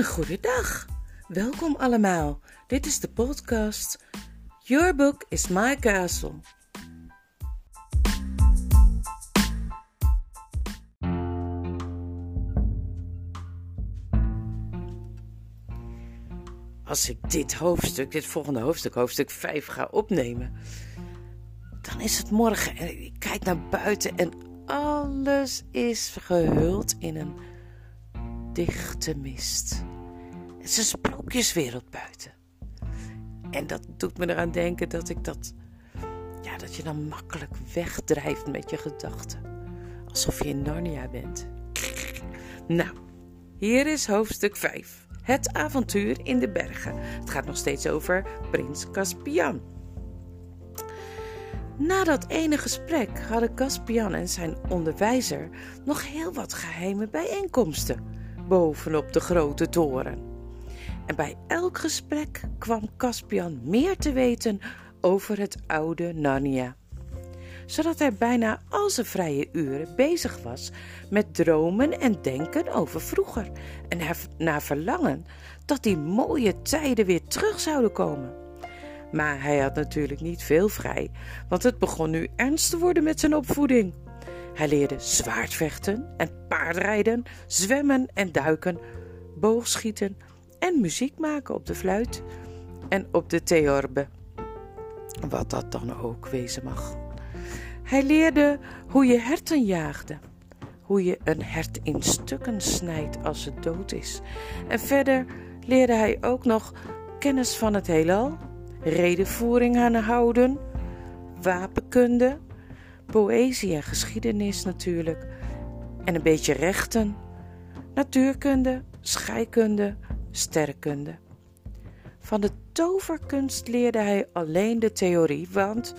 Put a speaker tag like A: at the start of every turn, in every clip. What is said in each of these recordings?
A: Een goede dag. Welkom allemaal. Dit is de podcast Your Book is My Castle. Als ik dit hoofdstuk, dit volgende hoofdstuk, hoofdstuk 5, ga opnemen, dan is het morgen en ik kijk naar buiten en alles is gehuld in een dichte mist. Het is sprookjeswereld buiten. En dat doet me eraan denken dat ik dat. Ja, dat je dan makkelijk wegdrijft met je gedachten. Alsof je in Narnia bent. Nou, hier is hoofdstuk 5. Het avontuur in de bergen. Het gaat nog steeds over prins Caspian. Na dat ene gesprek hadden Caspian en zijn onderwijzer nog heel wat geheime bijeenkomsten bovenop de grote toren. En bij elk gesprek kwam Caspian meer te weten over het oude Narnia. Zodat hij bijna al zijn vrije uren bezig was met dromen en denken over vroeger en naar verlangen dat die mooie tijden weer terug zouden komen. Maar hij had natuurlijk niet veel vrij, want het begon nu ernst te worden met zijn opvoeding. Hij leerde zwaardvechten en paardrijden, zwemmen en duiken, boogschieten en muziek maken op de fluit en op de theorbe. Wat dat dan ook wezen mag. Hij leerde hoe je herten jaagde, hoe je een hert in stukken snijdt als het dood is. En verder leerde hij ook nog kennis van het heelal, redenvoering aanhouden, wapenkunde, poëzie en geschiedenis natuurlijk, en een beetje rechten, natuurkunde, scheikunde, sterrenkunde. Van de toverkunst leerde hij alleen de theorie, want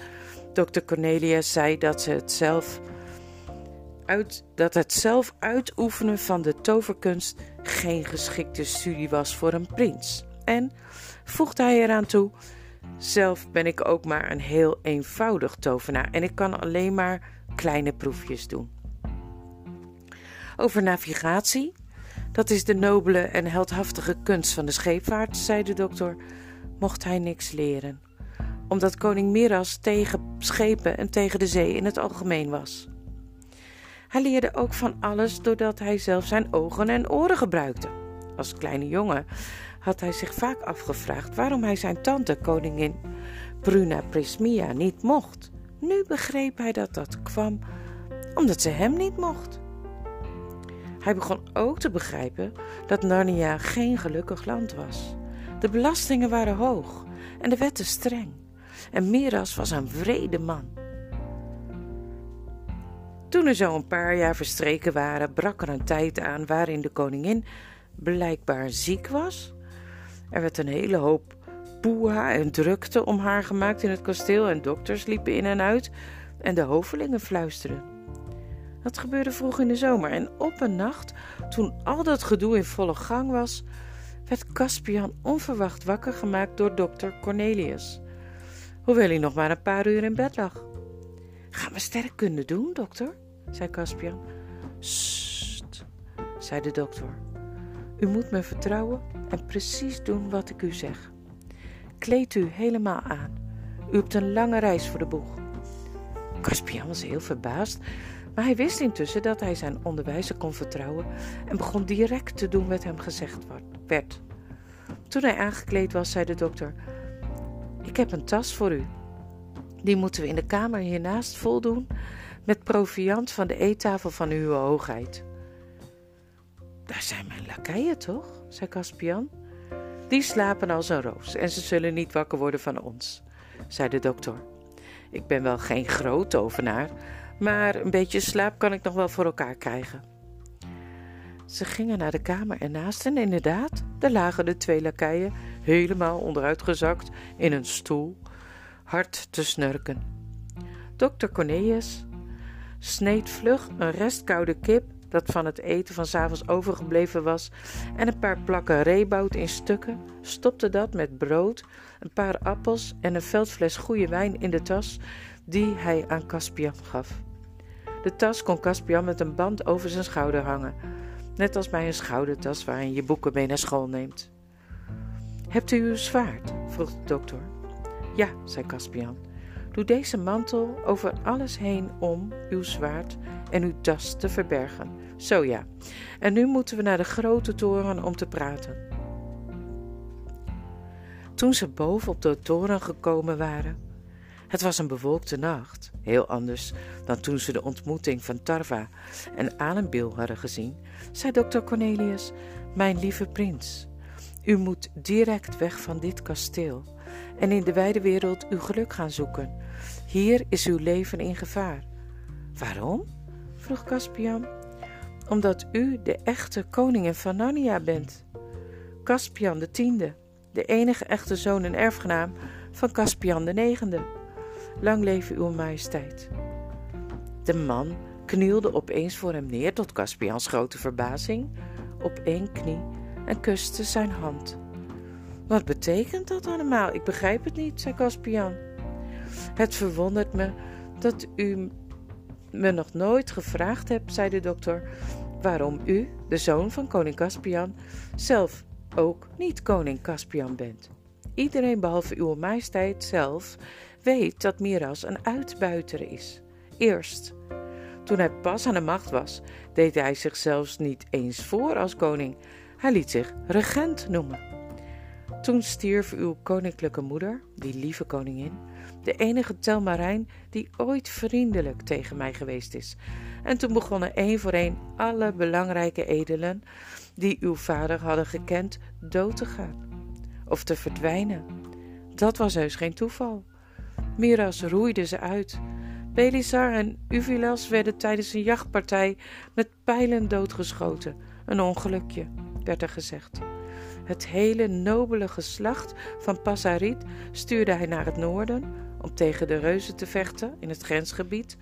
A: Dr. Cornelius zei dat, ze het zelf uit, dat het zelf uitoefenen van de toverkunst geen geschikte studie was voor een prins. En voegde hij eraan toe: Zelf ben ik ook maar een heel eenvoudig tovenaar en ik kan alleen maar kleine proefjes doen. Over navigatie, dat is de nobele en heldhaftige kunst van de scheepvaart, zei de dokter, mocht hij niks leren, omdat koning Miras tegen schepen en tegen de zee in het algemeen was. Hij leerde ook van alles doordat hij zelf zijn ogen en oren gebruikte. Als kleine jongen had hij zich vaak afgevraagd waarom hij zijn tante, koningin Bruna Prismia, niet mocht. Nu begreep hij dat dat kwam omdat ze hem niet mocht. Hij begon ook te begrijpen dat Narnia geen gelukkig land was. De belastingen waren hoog en de wetten streng. En Miras was een vrede man. Toen er zo een paar jaar verstreken waren, brak er een tijd aan waarin de koningin blijkbaar ziek was. Er werd een hele hoop poeha en drukte om haar gemaakt in het kasteel en dokters liepen in en uit en de hovelingen fluisterden. Dat gebeurde vroeg in de zomer en op een nacht, toen al dat gedoe in volle gang was, werd Caspian onverwacht wakker gemaakt door dokter Cornelius, hoewel hij nog maar een paar uur in bed lag. Gaan we sterrenkunde doen, dokter? zei Caspian. Sst, zei de dokter. U moet me vertrouwen en precies doen wat ik u zeg. Kleed u helemaal aan. U hebt een lange reis voor de boeg. Caspian was heel verbaasd, maar hij wist intussen dat hij zijn onderwijzer kon vertrouwen en begon direct te doen wat hem gezegd werd. Toen hij aangekleed was, zei de dokter: Ik heb een tas voor u. Die moeten we in de kamer hiernaast voldoen met proviand van de eettafel van uw hoogheid. Daar zijn mijn lakeien toch? zei Caspian. Die slapen als een roos en ze zullen niet wakker worden van ons, zei de dokter. Ik ben wel geen groot tovenaar, maar een beetje slaap kan ik nog wel voor elkaar krijgen. Ze gingen naar de kamer ernaast en inderdaad, daar lagen de twee lakeien helemaal onderuitgezakt in een stoel, hard te snurken. Dokter Cornelius sneed vlug een rest koude kip dat van het eten van s'avonds overgebleven was en een paar plakken reebout in stukken, stopte dat met brood, een paar appels en een veldfles goede wijn in de tas die hij aan Caspian gaf. De tas kon Caspian met een band over zijn schouder hangen. net als bij een schoudertas waarin je boeken mee naar school neemt. Hebt u uw zwaard? vroeg de dokter. Ja, zei Caspian. Doe deze mantel over alles heen om uw zwaard en uw tas te verbergen. Zo ja. En nu moeten we naar de grote toren om te praten. Toen ze boven op de toren gekomen waren, het was een bewolkte nacht, heel anders dan toen ze de ontmoeting van Tarva en Alenbil hadden gezien, zei dokter Cornelius: Mijn lieve prins, u moet direct weg van dit kasteel en in de wijde wereld uw geluk gaan zoeken. Hier is uw leven in gevaar. Waarom? vroeg Caspian. Omdat u de echte koningin van Narnia bent. Caspian de tiende, de enige echte zoon en erfgenaam van Caspian de negende. Lang leven uw majesteit. De man knielde opeens voor hem neer tot Caspians grote verbazing op één knie en kuste zijn hand. Wat betekent dat allemaal? Ik begrijp het niet, zei Caspian. Het verwondert me dat u me nog nooit gevraagd hebt, zei de dokter, waarom u, de zoon van koning Caspian, zelf ook niet koning Caspian bent. Iedereen behalve uw majesteit zelf weet dat Miras een uitbuiter is. Eerst, toen hij pas aan de macht was, deed hij zich zelfs niet eens voor als koning. Hij liet zich regent noemen. Toen stierf uw koninklijke moeder, die lieve koningin, de enige telmarijn die ooit vriendelijk tegen mij geweest is. En toen begonnen één voor één alle belangrijke edelen die uw vader hadden gekend dood te gaan of te verdwijnen. Dat was heus geen toeval. Miras roeide ze uit. Belisar en Uvilas werden tijdens een jachtpartij met pijlen doodgeschoten. Een ongelukje, werd er gezegd. Het hele nobele geslacht van Passarit stuurde hij naar het noorden om tegen de reuzen te vechten in het grensgebied,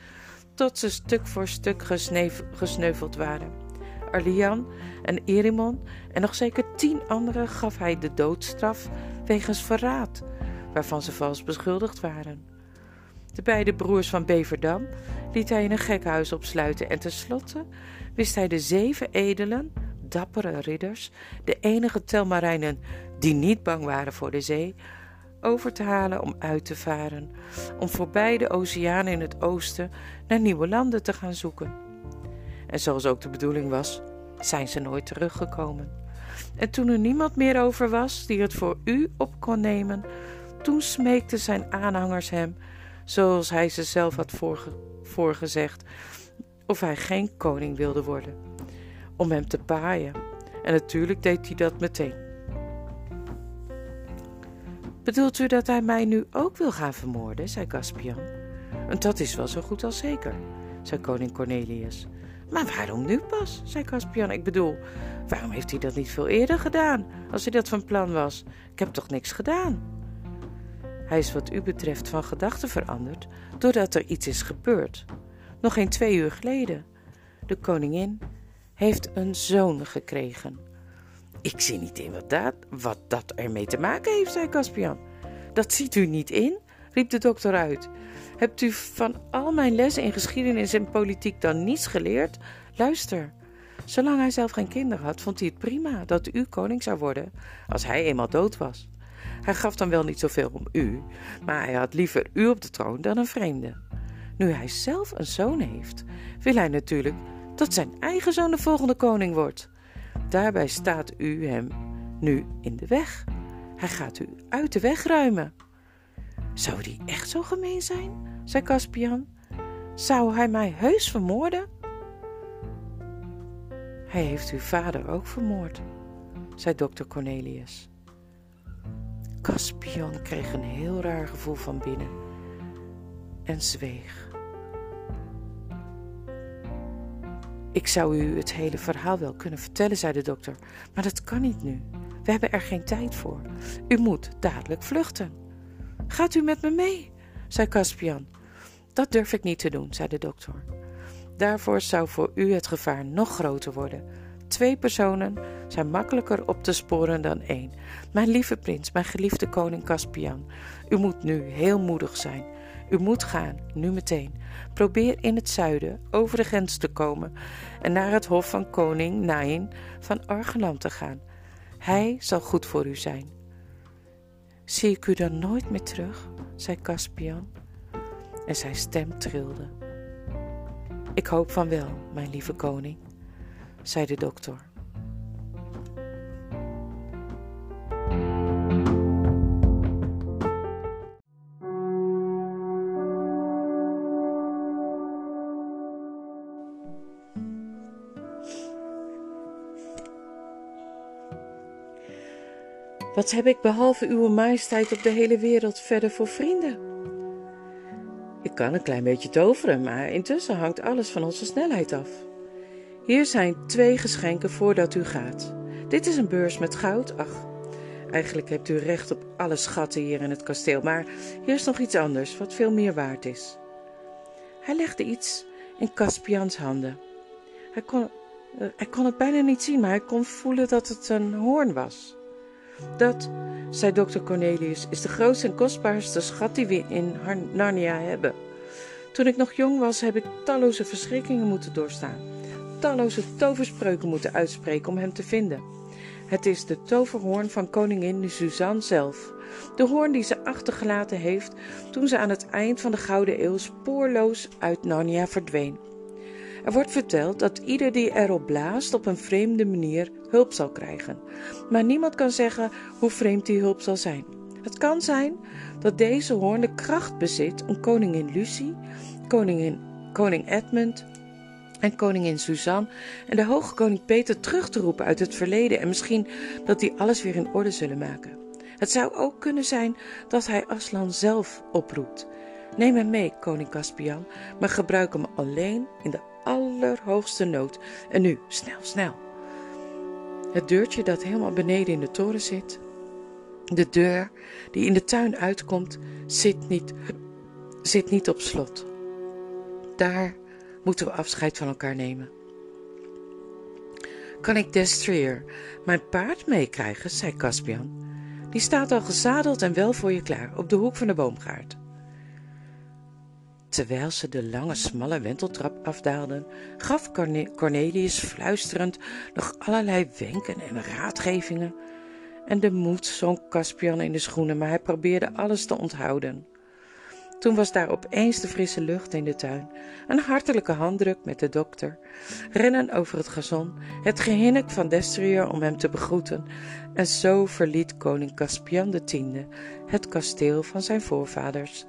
A: tot ze stuk voor stuk gesneuveld waren. Arlian en Erimon en nog zeker tien anderen gaf hij de doodstraf wegens verraad, waarvan ze vals beschuldigd waren. De beide broers van Beverdam liet hij in een gekhuis opsluiten en tenslotte wist hij de zeven edelen, dappere ridders, de enige telmarijnen die niet bang waren voor de zee, over te halen om uit te varen, om voorbij de oceanen in het oosten naar nieuwe landen te gaan zoeken. En zoals ook de bedoeling was, zijn ze nooit teruggekomen. En toen er niemand meer over was die het voor u op kon nemen, toen smeekten zijn aanhangers hem, zoals hij ze zelf had voorge voorgezegd, of hij geen koning wilde worden, om hem te paaien. En natuurlijk deed hij dat meteen. Bedoelt u dat hij mij nu ook wil gaan vermoorden? zei Caspian. En dat is wel zo goed als zeker, zei koning Cornelius. Maar waarom nu pas? zei Caspian. Ik bedoel, waarom heeft hij dat niet veel eerder gedaan, als hij dat van plan was? Ik heb toch niks gedaan? Hij is wat u betreft van gedachten veranderd, doordat er iets is gebeurd. Nog geen twee uur geleden. De koningin heeft een zoon gekregen. Ik zie niet in wat dat, wat dat ermee te maken heeft, zei Caspian. Dat ziet u niet in? riep de dokter uit. Hebt u van al mijn lessen in geschiedenis en politiek dan niets geleerd? Luister. Zolang hij zelf geen kinderen had, vond hij het prima dat u koning zou worden, als hij eenmaal dood was. Hij gaf dan wel niet zoveel om u, maar hij had liever u op de troon dan een vreemde. Nu hij zelf een zoon heeft, wil hij natuurlijk dat zijn eigen zoon de volgende koning wordt. Daarbij staat u hem nu in de weg. Hij gaat u uit de weg ruimen. Zou die echt zo gemeen zijn? zei Caspian. Zou hij mij heus vermoorden? Hij heeft uw vader ook vermoord, zei dokter Cornelius. Caspian kreeg een heel raar gevoel van binnen en zweeg. Ik zou u het hele verhaal wel kunnen vertellen, zei de dokter, maar dat kan niet nu. We hebben er geen tijd voor. U moet dadelijk vluchten. Gaat u met me mee? zei Caspian. Dat durf ik niet te doen, zei de dokter. Daarvoor zou voor u het gevaar nog groter worden. Twee personen zijn makkelijker op te sporen dan één. Mijn lieve prins, mijn geliefde koning Caspian, u moet nu heel moedig zijn. U moet gaan, nu meteen. Probeer in het zuiden over de grens te komen en naar het hof van koning Nain van Argenland te gaan. Hij zal goed voor u zijn. Zie ik u dan nooit meer terug? zei Caspian. En zijn stem trilde. Ik hoop van wel, mijn lieve koning, zei de dokter. Wat heb ik behalve uw majesteit op de hele wereld verder voor vrienden? Ik kan een klein beetje toveren, maar intussen hangt alles van onze snelheid af. Hier zijn twee geschenken voordat u gaat. Dit is een beurs met goud. Ach, eigenlijk hebt u recht op alle schatten hier in het kasteel, maar hier is nog iets anders wat veel meer waard is. Hij legde iets in Caspians handen. Hij kon, eh, hij kon het bijna niet zien, maar hij kon voelen dat het een hoorn was. Dat, zei dokter Cornelius, is de grootste en kostbaarste schat die we in Narnia hebben. Toen ik nog jong was, heb ik talloze verschrikkingen moeten doorstaan. Talloze toverspreuken moeten uitspreken om hem te vinden. Het is de toverhoorn van koningin Suzanne zelf. De hoorn die ze achtergelaten heeft toen ze aan het eind van de Gouden Eeuw spoorloos uit Narnia verdween. Er wordt verteld dat ieder die erop blaast op een vreemde manier hulp zal krijgen. Maar niemand kan zeggen hoe vreemd die hulp zal zijn. Het kan zijn dat deze hoorn de kracht bezit om koningin Lucie, koningin, koning Edmund en koningin Suzanne en de hoge koning Peter terug te roepen uit het verleden en misschien dat die alles weer in orde zullen maken. Het zou ook kunnen zijn dat hij Aslan zelf oproept. Neem hem mee, koning Caspian, maar gebruik hem alleen in de allerhoogste nood. En nu, snel, snel. Het deurtje dat helemaal beneden in de toren zit. De deur die in de tuin uitkomt, zit niet, zit niet op slot. Daar moeten we afscheid van elkaar nemen. Kan ik Destrier mijn paard meekrijgen? zei Caspian. Die staat al gezadeld en wel voor je klaar op de hoek van de boomgaard. Terwijl ze de lange, smalle wenteltrap afdaalden, gaf Cornelius fluisterend nog allerlei wenken en raadgevingen. En de moed zonk Caspian in de schoenen, maar hij probeerde alles te onthouden. Toen was daar opeens de frisse lucht in de tuin, een hartelijke handdruk met de dokter, rennen over het gazon, het gehinnik van Destrier om hem te begroeten, en zo verliet koning Caspian X het kasteel van zijn voorvaders.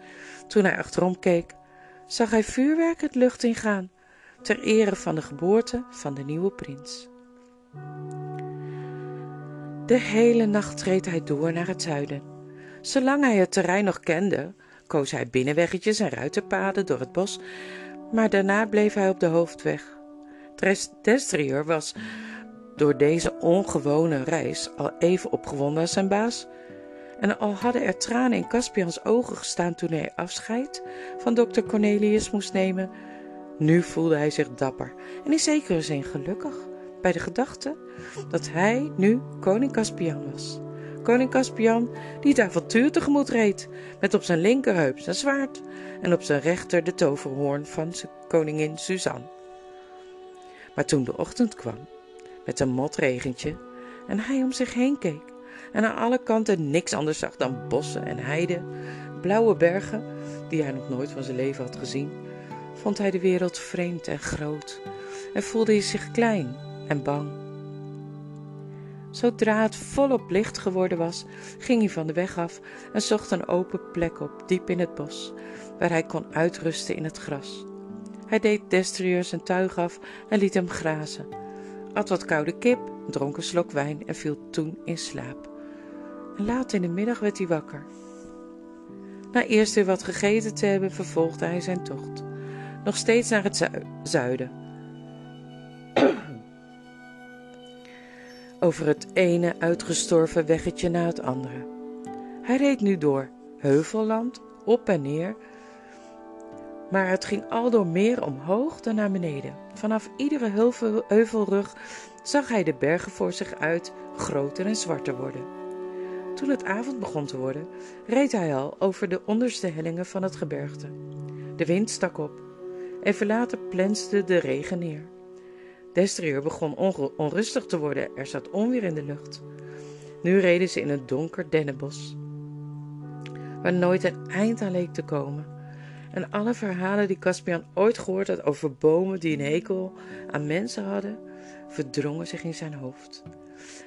A: Toen hij achterom keek, zag hij vuurwerk het lucht ingaan, ter ere van de geboorte van de nieuwe prins. De hele nacht reed hij door naar het zuiden. Zolang hij het terrein nog kende, koos hij binnenweggetjes en ruitenpaden door het bos, maar daarna bleef hij op de hoofdweg. Destrier was door deze ongewone reis al even opgewonden als zijn baas, en al hadden er tranen in Caspians ogen gestaan toen hij afscheid van dokter Cornelius moest nemen, nu voelde hij zich dapper en in zekere zin gelukkig bij de gedachte dat hij nu koning Caspian was. Koning Caspian die het avontuur tegemoet reed, met op zijn linkerheup zijn zwaard en op zijn rechter de toverhoorn van koningin Suzanne. Maar toen de ochtend kwam, met een motregentje, en hij om zich heen keek, en aan alle kanten niks anders zag dan bossen en heiden, blauwe bergen, die hij nog nooit van zijn leven had gezien, vond hij de wereld vreemd en groot en voelde hij zich klein en bang. Zodra het volop licht geworden was, ging hij van de weg af en zocht een open plek op, diep in het bos, waar hij kon uitrusten in het gras. Hij deed Destrieur zijn tuig af en liet hem grazen, at wat koude kip, dronk een slok wijn en viel toen in slaap. Laat in de middag werd hij wakker. Na eerst weer wat gegeten te hebben, vervolgde hij zijn tocht. Nog steeds naar het zuiden. Over het ene uitgestorven weggetje na het andere. Hij reed nu door heuvelland, op en neer, maar het ging al door meer omhoog dan naar beneden. Vanaf iedere heuvelrug zag hij de bergen voor zich uit groter en zwarter worden. Toen het avond begon te worden, reed hij al over de onderste hellingen van het gebergte. De wind stak op. Even later plensde de regen neer. Destrieur begon onrustig te worden, er zat onweer in de lucht. Nu reden ze in een donker dennenbos, waar nooit een eind aan leek te komen. En alle verhalen die Caspian ooit gehoord had over bomen die een hekel aan mensen hadden, verdrongen zich in zijn hoofd.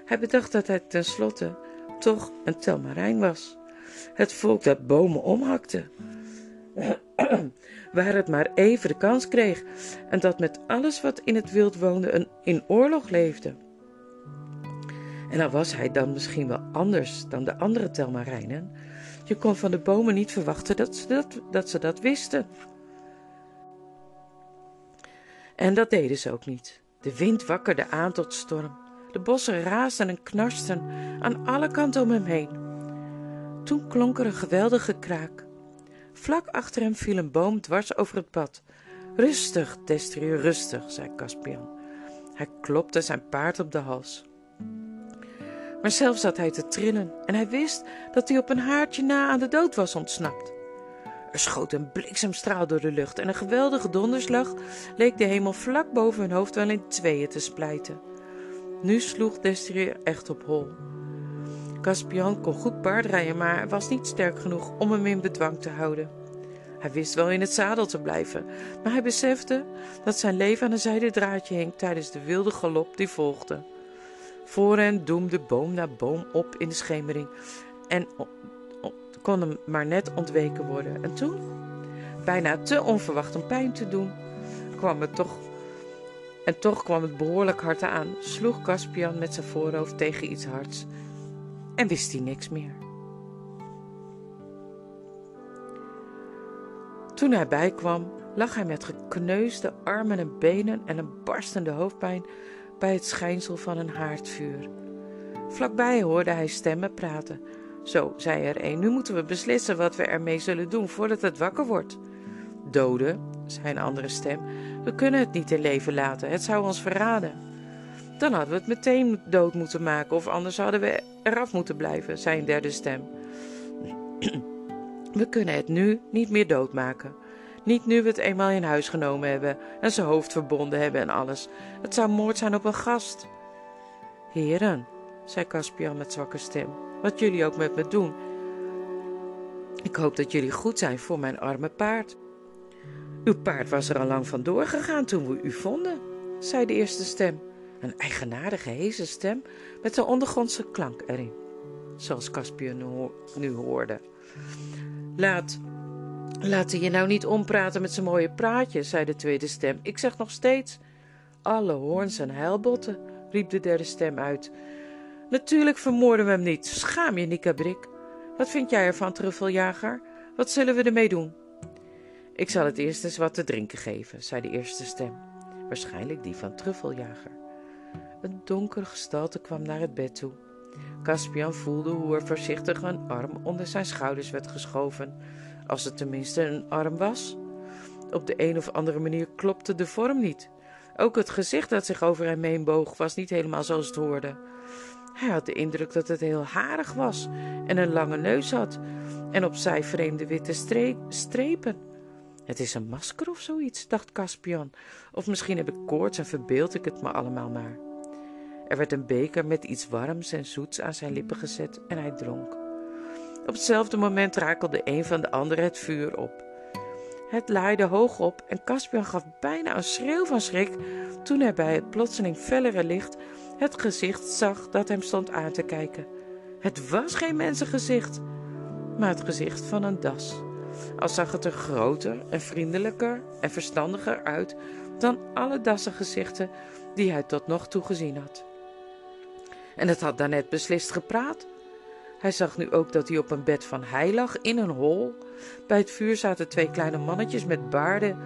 A: Hij bedacht dat hij tenslotte toch een telmarijn was. Het volk dat bomen omhakte. Waar het maar even de kans kreeg en dat met alles wat in het wild woonde in oorlog leefde. En dan was hij dan misschien wel anders dan de andere telmarijnen. Je kon van de bomen niet verwachten dat ze dat, dat, ze dat wisten. En dat deden ze ook niet. De wind wakkerde aan tot storm. De bossen raasden en knarsten aan alle kanten om hem heen. Toen klonk er een geweldige kraak. Vlak achter hem viel een boom dwars over het pad. Rustig, Destrier, rustig, zei Caspian. Hij klopte zijn paard op de hals. Maar zelf zat hij te trillen en hij wist dat hij op een haartje na aan de dood was ontsnapt. Er schoot een bliksemstraal door de lucht en een geweldige donderslag leek de hemel vlak boven hun hoofd wel in tweeën te splijten. Nu sloeg Destrier echt op hol. Caspian kon goed paardrijden, maar was niet sterk genoeg om hem in bedwang te houden. Hij wist wel in het zadel te blijven, maar hij besefte dat zijn leven aan een zijden draadje hing tijdens de wilde galop die volgde. Voor hen doemde boom na boom op in de schemering en kon hem maar net ontweken worden. En toen, bijna te onverwacht om pijn te doen, kwam het toch. En toch kwam het behoorlijk hard aan, sloeg Caspian met zijn voorhoofd tegen iets hards en wist hij niks meer. Toen hij bijkwam, lag hij met gekneusde armen en benen en een barstende hoofdpijn bij het schijnsel van een haardvuur. Vlakbij hoorde hij stemmen praten. Zo, zei er een, nu moeten we beslissen wat we ermee zullen doen voordat het wakker wordt. Doden, zei een andere stem, we kunnen het niet in leven laten, het zou ons verraden. Dan hadden we het meteen dood moeten maken, of anders hadden we eraf moeten blijven, zei een derde stem. We kunnen het nu niet meer doodmaken. Niet nu we het eenmaal in huis genomen hebben en zijn hoofd verbonden hebben en alles. Het zou moord zijn op een gast. Heren, zei Caspian met zwakke stem, wat jullie ook met me doen. Ik hoop dat jullie goed zijn voor mijn arme paard. Uw paard was er al lang vandoor gegaan toen we u vonden, zei de eerste stem. Een eigenaardige heese stem met een ondergrondse klank erin, zoals Caspian nu hoorde. Laat Laat je nou niet ompraten met zijn mooie praatje, zei de tweede stem. Ik zeg nog steeds: Alle hoorns en heilbotten, riep de derde stem uit. Natuurlijk vermoorden we hem niet. Schaam je, Nikabrik. Wat vind jij ervan, truffeljager? Wat zullen we ermee doen? Ik zal het eerst eens wat te drinken geven, zei de eerste stem. Waarschijnlijk die van truffeljager. Een donkere gestalte kwam naar het bed toe. Caspian voelde hoe er voorzichtig een arm onder zijn schouders werd geschoven als het tenminste een arm was. Op de een of andere manier klopte de vorm niet. Ook het gezicht dat zich over hem heen boog was niet helemaal zoals het hoorde. Hij had de indruk dat het heel harig was en een lange neus had en op zij vreemde witte strepen. Het is een masker of zoiets, dacht Caspian. Of misschien heb ik koorts en verbeeld ik het me allemaal maar. Er werd een beker met iets warms en zoets aan zijn lippen gezet en hij dronk. Op hetzelfde moment rakelde een van de anderen het vuur op. Het laaide hoog op en Caspian gaf bijna een schreeuw van schrik toen hij bij het plotseling fellere licht het gezicht zag dat hem stond aan te kijken. Het was geen mensengezicht, maar het gezicht van een das. Al zag het er groter en vriendelijker en verstandiger uit dan alle dassengezichten die hij tot nog toe gezien had. En het had daarnet beslist gepraat hij zag nu ook dat hij op een bed van hei lag in een hol. Bij het vuur zaten twee kleine mannetjes met baarden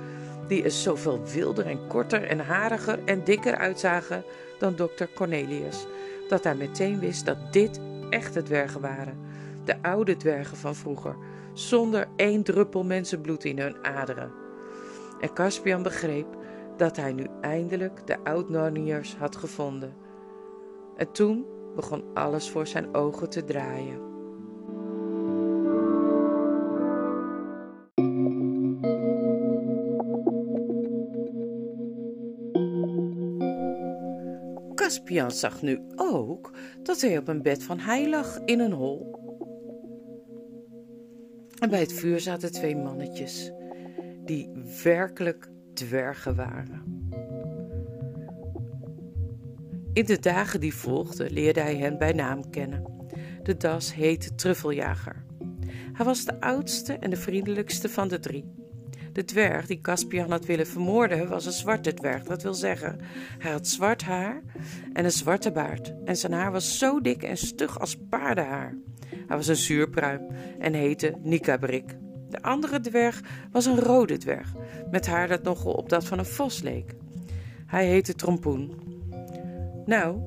A: die er zoveel wilder en korter en hariger en dikker uitzagen dan dokter Cornelius, dat hij meteen wist dat dit echte dwergen waren, de oude dwergen van vroeger, zonder één druppel mensenbloed in hun aderen. En Caspian begreep dat hij nu eindelijk de oud-nonniers had gevonden. En toen begon alles voor zijn ogen te draaien. Caspian zag nu ook dat hij op een bed van hei lag in een hol. En bij het vuur zaten twee mannetjes, die werkelijk dwergen waren. In de dagen die volgden leerde hij hen bij naam kennen. De das heette Truffeljager. Hij was de oudste en de vriendelijkste van de drie. De dwerg die Caspian had willen vermoorden was een zwarte dwerg. Dat wil zeggen, hij had zwart haar en een zwarte baard. En zijn haar was zo dik en stug als paardenhaar. Hij was een zuurpruim en heette Nikabrik. De andere dwerg was een rode dwerg, met haar dat nogal op dat van een vos leek. Hij heette Trompoen. Nou,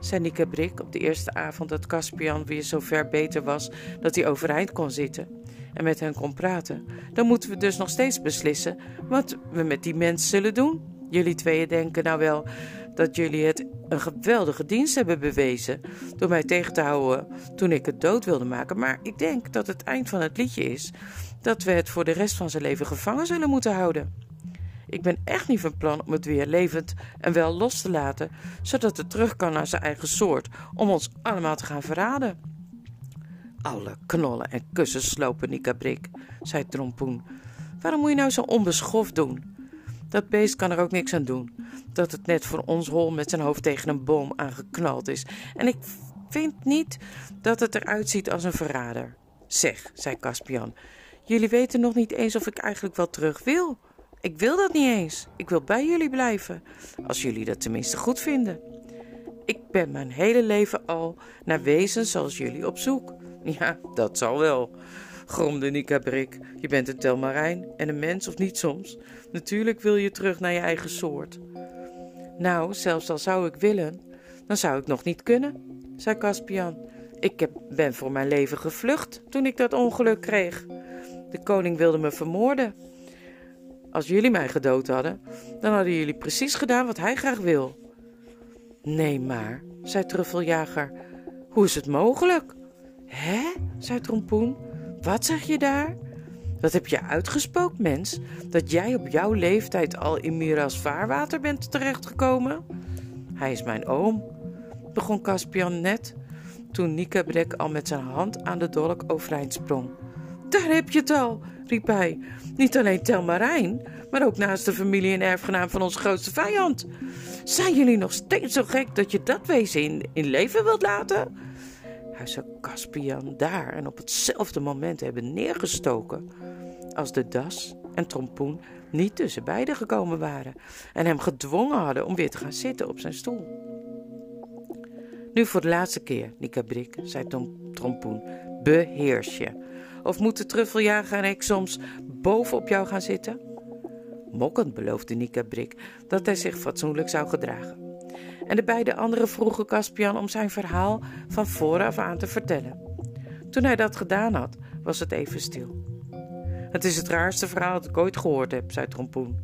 A: zei Nikabrik op de eerste avond dat Caspian weer zo ver beter was dat hij overeind kon zitten en met hen kon praten, dan moeten we dus nog steeds beslissen wat we met die mens zullen doen. Jullie tweeën denken nou wel dat jullie het een geweldige dienst hebben bewezen door mij tegen te houden toen ik het dood wilde maken, maar ik denk dat het eind van het liedje is dat we het voor de rest van zijn leven gevangen zullen moeten houden. Ik ben echt niet van plan om het weer levend en wel los te laten, zodat het terug kan naar zijn eigen soort, om ons allemaal te gaan verraden. Alle knollen en kussen slopen, Nikabrik, zei Trompoen. Waarom moet je nou zo onbeschoft doen? Dat beest kan er ook niks aan doen. Dat het net voor ons hol met zijn hoofd tegen een boom aangeknald is. En ik vind niet dat het eruit ziet als een verrader. Zeg, zei Caspian, jullie weten nog niet eens of ik eigenlijk wel terug wil. Ik wil dat niet eens. Ik wil bij jullie blijven, als jullie dat tenminste goed vinden. Ik ben mijn hele leven al naar wezens zoals jullie op zoek. Ja, dat zal wel, gromde Nika Brik. Je bent een telmarijn en een mens of niet soms. Natuurlijk wil je terug naar je eigen soort. Nou, zelfs al zou ik willen, dan zou ik nog niet kunnen, zei Caspian. Ik heb, ben voor mijn leven gevlucht toen ik dat ongeluk kreeg. De koning wilde me vermoorden. Als jullie mij gedood hadden, dan hadden jullie precies gedaan wat hij graag wil. Nee, maar, zei Truffeljager, hoe is het mogelijk? Hè? zei Trompoen. Wat zeg je daar? Wat heb je uitgespookt, mens? Dat jij op jouw leeftijd al in Miras vaarwater bent terechtgekomen? Hij is mijn oom, begon Caspian net, toen Nikabrek al met zijn hand aan de dolk overeind sprong. Daar heb je het al, riep hij. Niet alleen Telmarijn, maar ook naast de familie en erfgenaam van onze grootste vijand. Zijn jullie nog steeds zo gek dat je dat wezen in leven wilt laten? Hij zou Caspian daar en op hetzelfde moment hebben neergestoken als de das en trompoen niet tussen beiden gekomen waren en hem gedwongen hadden om weer te gaan zitten op zijn stoel. Nu voor de laatste keer, Nikabrik, zei Tom, Trompoen, beheers je. Of moet de truffeljager en ik soms boven op jou gaan zitten? Mokkend beloofde Nikabrik dat hij zich fatsoenlijk zou gedragen en de beide anderen vroegen Caspian om zijn verhaal van vooraf aan te vertellen. Toen hij dat gedaan had, was het even stil. Het is het raarste verhaal dat ik ooit gehoord heb, zei Trompoen.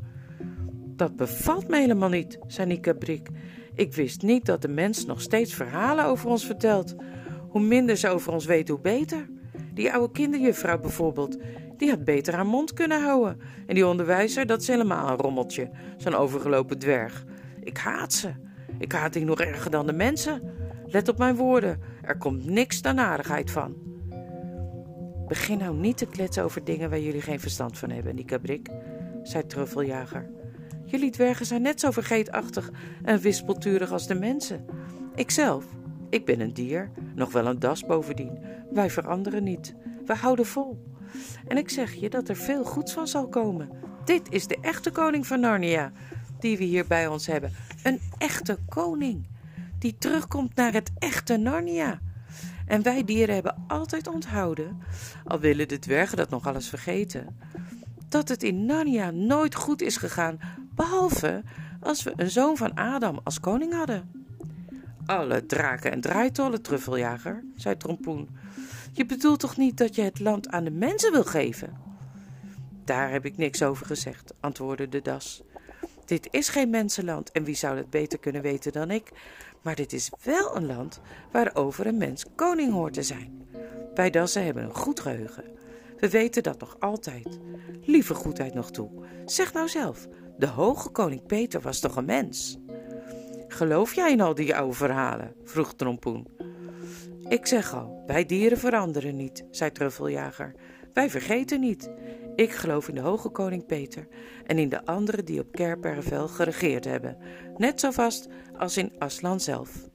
A: Dat bevalt me helemaal niet, zei Nikabrik. Ik wist niet dat de mens nog steeds verhalen over ons vertelt. Hoe minder ze over ons weten, hoe beter. Die oude kinderjuffrouw bijvoorbeeld, die had beter haar mond kunnen houden. En die onderwijzer, dat is helemaal een rommeltje, zo'n overgelopen dwerg. Ik haat ze. Ik haat die nog erger dan de mensen. Let op mijn woorden, er komt niks dan aardigheid van. Begin nou niet te kletsen over dingen waar jullie geen verstand van hebben, die Brik, zei Truffeljager. Jullie dwergen zijn net zo vergeetachtig en wispelturig als de mensen. Ikzelf, ik ben een dier, nog wel een das bovendien. Wij veranderen niet, we houden vol. En ik zeg je dat er veel goeds van zal komen. Dit is de echte koning van Narnia, die we hier bij ons hebben. Een echte koning die terugkomt naar het echte Narnia. En wij dieren hebben altijd onthouden, al willen de dwergen dat nog alles vergeten, dat het in Narnia nooit goed is gegaan, behalve als we een zoon van Adam als koning hadden. Alle draken en draaitollen, truffeljager, zei Trompoen. Je bedoelt toch niet dat je het land aan de mensen wil geven? Daar heb ik niks over gezegd, antwoordde de das. Dit is geen mensenland en wie zou dat beter kunnen weten dan ik? Maar dit is wel een land waarover een mens koning hoort te zijn. Wij dassen hebben een goed geheugen. We weten dat nog altijd. Lieve goedheid nog toe. Zeg nou zelf, de hoge koning Peter was toch een mens? Geloof jij in al die oude verhalen? vroeg Trompoen. Ik zeg al, wij dieren veranderen niet, zei Truffeljager. Wij vergeten niet. Ik geloof in de hoge koning Peter en in de anderen die op Kerpervel geregeerd hebben, net zo vast als in Aslan zelf.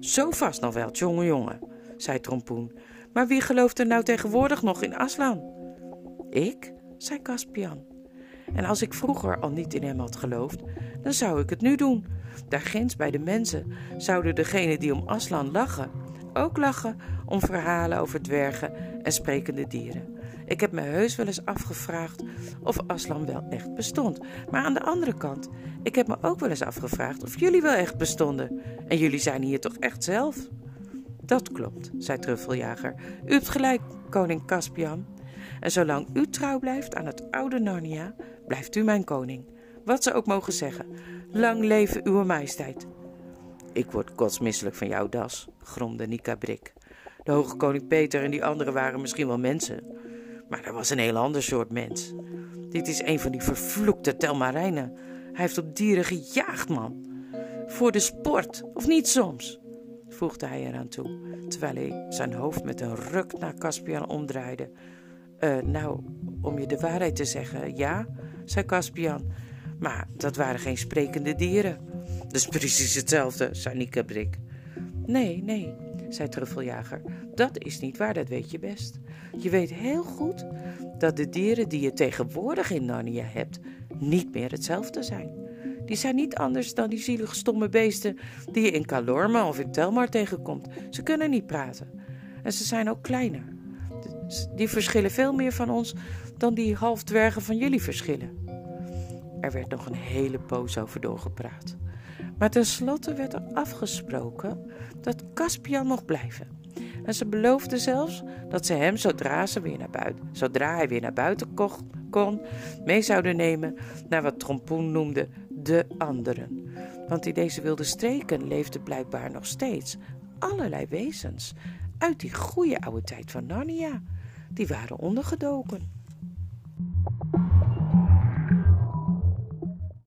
A: Zo vast nog wel, jonge jongen, zei Trompoen. Maar wie gelooft er nou tegenwoordig nog in Aslan? Ik, zei Caspian. En als ik vroeger al niet in hem had geloofd, dan zou ik het nu doen. Daar ginds bij de mensen zouden degenen die om Aslan lachen, ook lachen om verhalen over dwergen en sprekende dieren. Ik heb me heus wel eens afgevraagd of Aslan wel echt bestond. Maar aan de andere kant, ik heb me ook wel eens afgevraagd of jullie wel echt bestonden. En jullie zijn hier toch echt zelf? Dat klopt, zei Truffeljager. U hebt gelijk, koning Caspian. En zolang u trouw blijft aan het oude Narnia, blijft u mijn koning. Wat ze ook mogen zeggen. Lang leven uw majesteit. Ik word kotsmisselijk van jouw das, gromde Nika Brik. De hoge koning Peter en die anderen waren misschien wel mensen. Maar dat was een heel ander soort mens. Dit is een van die vervloekte Telmarijnen. Hij heeft op dieren gejaagd, man. Voor de sport, of niet soms? voegde hij eraan toe, terwijl hij zijn hoofd met een ruk naar Caspian omdraaide. Uh, nou, om je de waarheid te zeggen, ja, zei Caspian. Maar dat waren geen sprekende dieren. Dat is precies hetzelfde, zei Nika Brik. Nee, nee, zei Truffeljager. Dat is niet waar, dat weet je best. Je weet heel goed dat de dieren die je tegenwoordig in Narnia hebt, niet meer hetzelfde zijn. Die zijn niet anders dan die zielige stomme beesten die je in Kalorma of in Telmar tegenkomt. Ze kunnen niet praten. En ze zijn ook kleiner. Die verschillen veel meer van ons dan die halfdwergen van jullie verschillen. Er werd nog een hele poos over doorgepraat. Maar tenslotte werd er afgesproken dat Caspian mocht blijven. En ze beloofde zelfs dat ze hem, zodra, ze weer naar buiten, zodra hij weer naar buiten kon, mee zouden nemen naar wat Trompoen noemde de anderen. Want in deze wilde streken leefden blijkbaar nog steeds allerlei wezens uit die goede oude tijd van Narnia. Die waren ondergedoken.